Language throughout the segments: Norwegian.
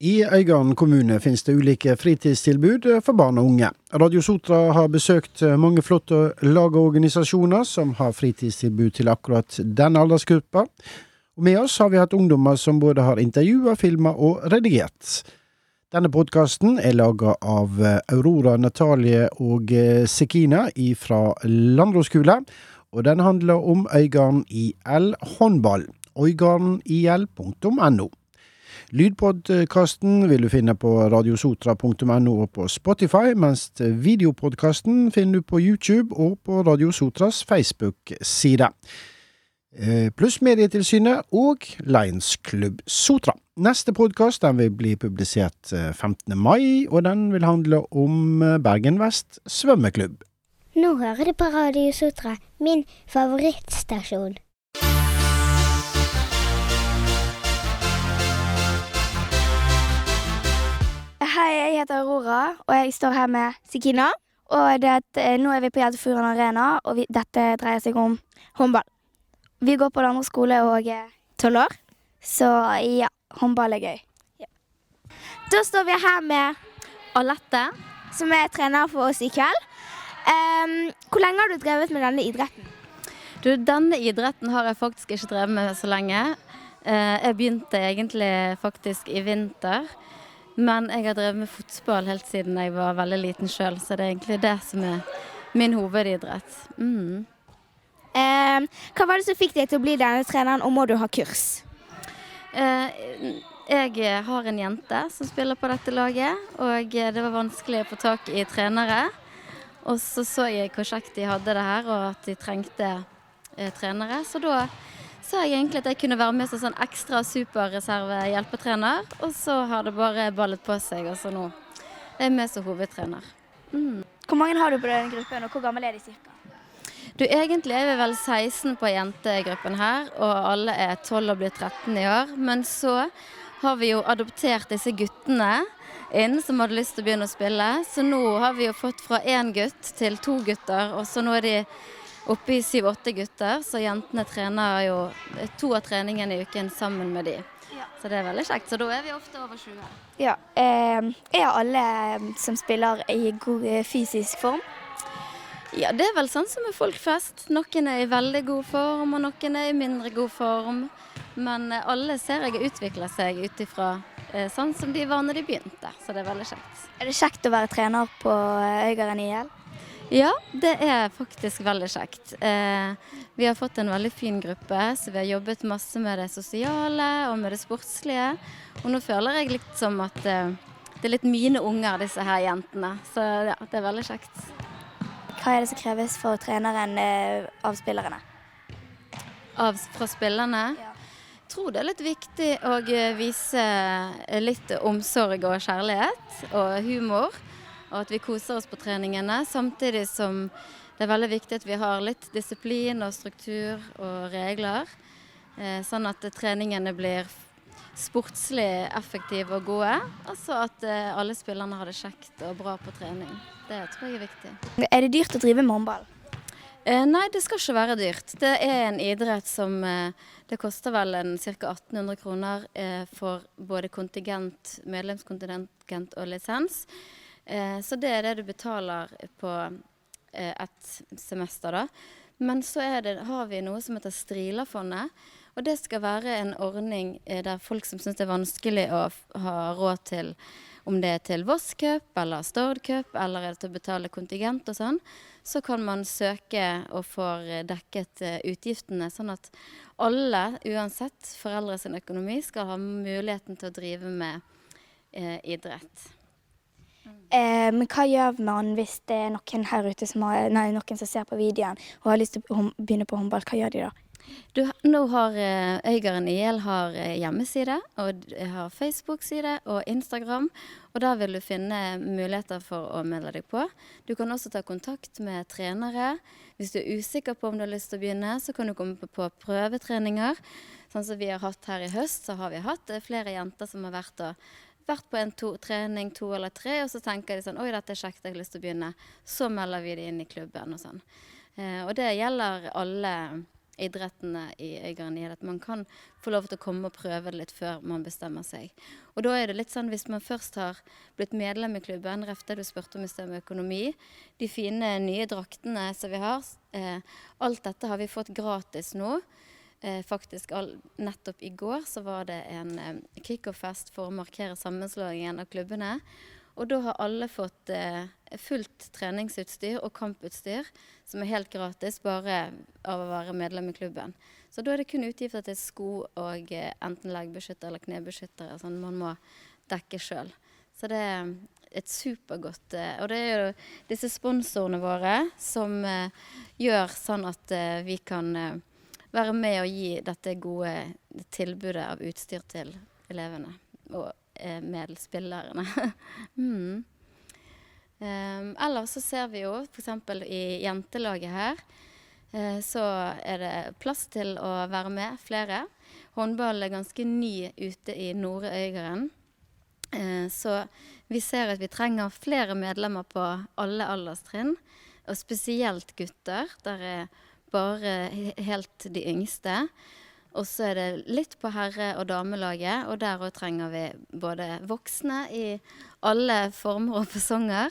I Øygarden kommune finnes det ulike fritidstilbud for barn og unge. Radio Sotra har besøkt mange flotte lag og organisasjoner som har fritidstilbud til akkurat den aldersgruppa. Og med oss har vi hatt ungdommer som både har intervjua, filma og redigert. Denne podkasten er laga av Aurora Natalie og Sekina fra Landro skole, og den handler om Øygarden IL håndball. Øygardenil.no. Lydpodkasten vil du finne på radiosotra.no og på Spotify, mens videopodkasten finner du på YouTube og på Radio Sotras Facebook-side. Pluss Medietilsynet og Lions Club Sotra. Neste podkast vil bli publisert 15. mai, og den vil handle om Bergen Vest svømmeklubb. Nå hører du på Radio Sotra, min favorittstasjon. Hei, jeg heter Aurora, og jeg står her med Sikina. Og det, nå er vi på Hjeltefuren Arena, og vi, dette dreier seg om håndball. Vi går på den andre skole og er tolv år, så ja, håndball er gøy. Ja. Da står vi her med Alette, som er trener for oss i kveld. Um, hvor lenge har du drevet med denne idretten? Du, Denne idretten har jeg faktisk ikke drevet med så lenge. Uh, jeg begynte egentlig faktisk i vinter. Men jeg har drevet med fotball helt siden jeg var veldig liten sjøl, så det er egentlig det som er min hovedidrett. Mm. Eh, hva var det som fikk deg til å bli denne treneren, og må du ha kurs? Eh, jeg har en jente som spiller på dette laget, og det var vanskelig å få tak i trenere. Og så så jeg hvor kjekt de hadde det her, og at de trengte eh, trenere. Så da sa jeg egentlig at jeg kunne være med som sånn ekstra superreserve-hjelpetrener. Og så har det bare ballet på seg, og så nå er jeg med som hovedtrener. Mm. Hvor mange har du på den gruppen, og hvor gammel er de cirka? Du, Egentlig er vi vel 16 på jentegruppen her, og alle er 12 og blir 13 i år. Men så har vi jo adoptert disse guttene inn som hadde lyst til å begynne å spille. Så nå har vi jo fått fra én gutt til to gutter, og så nå er de oppe i syv-åtte gutter, så jentene trener jo to av treningene i uken sammen med de. Ja. Så det er veldig kjekt. Så da er vi ofte over 20. Ja. Eh, er alle som spiller i god eh, fysisk form? Ja, det er vel sånn som med folk flest. Noen er i veldig god form, og noen er i mindre god form. Men eh, alle ser jeg utvikler seg ut ifra eh, sånn som de var når de begynte. Så det er veldig kjekt. Er det kjekt å være trener på Øygarden IL? Ja, det er faktisk veldig kjekt. Eh, vi har fått en veldig fin gruppe, så vi har jobbet masse med det sosiale og med det sportslige. Og nå føler jeg litt som at eh, det er litt mine unger, disse her jentene. Så ja, det er veldig kjekt. Hva er det som kreves for treneren eh, av spillerne? Av, fra spillerne? Ja. Jeg tror det er litt viktig å vise litt omsorg og kjærlighet og humor og at vi koser oss på treningene. Samtidig som det er veldig viktig at vi har litt disiplin og struktur og regler. Eh, sånn at treningene blir sportslig effektive og gode. Altså at eh, alle spillerne har det kjekt og bra på trening. Det tror jeg er viktig. Er det dyrt å drive håndball? Eh, nei, det skal ikke være dyrt. Det er en idrett som Det koster vel ca. 1800 kroner for både kontingent, medlemskontingent og lisens. Eh, så det er det du betaler på eh, et semester, da. Men så det, har vi noe som heter Strilafondet. Og det skal være en ordning eh, der folk som syns det er vanskelig å ha råd til om det er til Voss Cup eller Stord Cup eller er det til å betale kontingent og sånn, så kan man søke og får dekket utgiftene. Sånn at alle, uansett foreldre sin økonomi, skal ha muligheten til å drive med eh, idrett. Eh, men hva gjør man hvis det er noen her ute som har, nei, noen som ser på videoen og har lyst til å begynne på håndball? Hva gjør de da? Du, nå har uh, Øygarden IL har uh, hjemmeside, og har Facebook-side og Instagram. Og der vil du finne muligheter for å melde deg på. Du kan også ta kontakt med trenere. Hvis du er usikker på om du har lyst til å begynne, så kan du komme på, prøvetreninger. Sånn som vi har hatt her i høst, så har vi hatt uh, flere jenter som har vært og vært på en to, trening to eller tre, og så tenker de sånn Oi, dette er kjekt, jeg har lyst til å begynne. Så melder vi det inn i klubben og sånn. Eh, og det gjelder alle idrettene i Øygarden at man kan få lov til å komme og prøve det litt før man bestemmer seg. Og da er det litt sånn hvis man først har blitt medlem i klubben, ref det du spurte om i sted med økonomi, de fine nye draktene som vi har, eh, alt dette har vi fått gratis nå. Eh, faktisk all, nettopp i går så var det en eh, kickoff-fest for å markere sammenslåingen av klubbene. Og da har alle fått eh, fullt treningsutstyr og kamputstyr, som er helt gratis bare av å være medlem i klubben. Så da er det kun utgifter til sko og eh, enten leggbeskytter eller knebeskyttere sånn man må dekke sjøl. Så det er et supergodt eh, Og det er jo disse sponsorene våre som eh, gjør sånn at eh, vi kan eh, være med og gi dette gode tilbudet av utstyr til elevene. Og eh, medspillerne. mm. Um, ellers så ser vi jo f.eks. i jentelaget her, eh, så er det plass til å være med flere. Håndball er ganske ny ute i Nordre Øygarden. Eh, så vi ser at vi trenger flere medlemmer på alle alderstrinn, og spesielt gutter. Der er bare helt de yngste. Og så er det litt på herre- og damelaget, og der òg trenger vi både voksne i alle former og fasonger.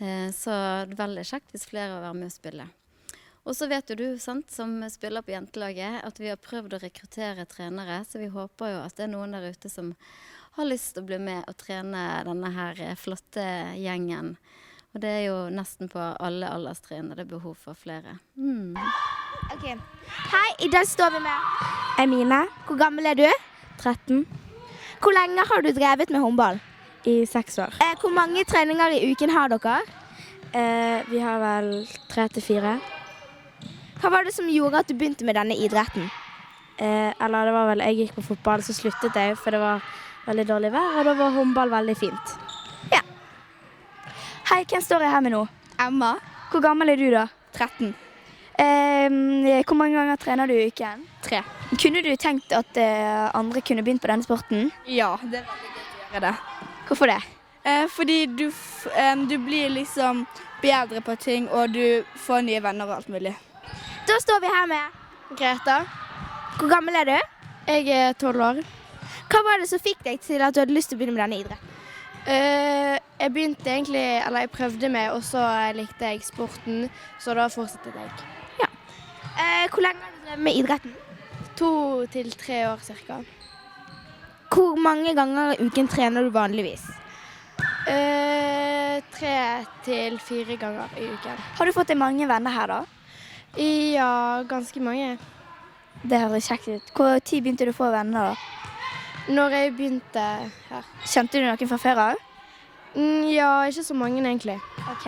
Eh, så det er veldig kjekt hvis flere vil være med å spille. Og så vet jo du, sant, som spiller på jentelaget, at vi har prøvd å rekruttere trenere, så vi håper jo at det er noen der ute som har lyst til å bli med og trene denne her flotte gjengen. Og det er jo nesten på alle alderstrinn det er behov for flere. Mm. Ok. Hei, i dag står vi med Emine. Hvor gammel er du? 13 Hvor lenge har du drevet med håndball? i seks år. Eh, hvor mange treninger i uken har dere? Eh, vi har vel tre til fire. Hva var det som gjorde at du begynte med denne idretten? Eh, eller det var vel jeg gikk på fotball, så sluttet jeg, for det var veldig dårlig vær, og da var håndball veldig fint. Hei, hvem står jeg her med nå? Emma, Hvor gammel er du da? 13. Eh, hvor mange ganger trener du i uken? Tre. Kunne du tenkt at eh, andre kunne begynt på denne sporten? Ja, det er veldig gøy å gjøre det. Hvorfor det? Eh, fordi du, du blir liksom bedre på ting, og du får nye venner og alt mulig. Da står vi her med Greta, Hvor gammel er du? jeg er tolv år. Hva var det som fikk deg til at du hadde lyst til å begynne med denne idretten? Jeg begynte egentlig, eller jeg prøvde meg, og så likte jeg sporten, så da fortsatte jeg. Eh, hvor lenge har du drevet med idretten? To til tre år cirka. Hvor mange ganger i uken trener du vanligvis? Eh, tre til fire ganger i uken. Har du fått deg mange venner her, da? Ja, ganske mange. Det høres kjekt ut. Tid begynte du å få venner? da? Når jeg begynte her. Kjente du noen fra før av? Mm, ja, ikke så mange egentlig. Ok.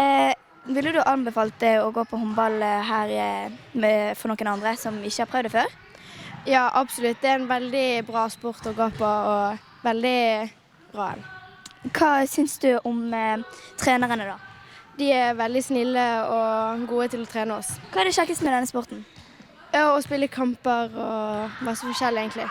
Eh, ville du anbefalt deg å gå på håndball eh, her eh, med, for noen andre som ikke har prøvd det før? Ja, absolutt. Det er en veldig bra sport å gå på, og veldig bra. Hva syns du om eh, trenerne, da? De er veldig snille og gode til å trene oss. Hva er det kjekkeste med denne sporten? Ja, Å spille kamper og masse forskjellig, egentlig.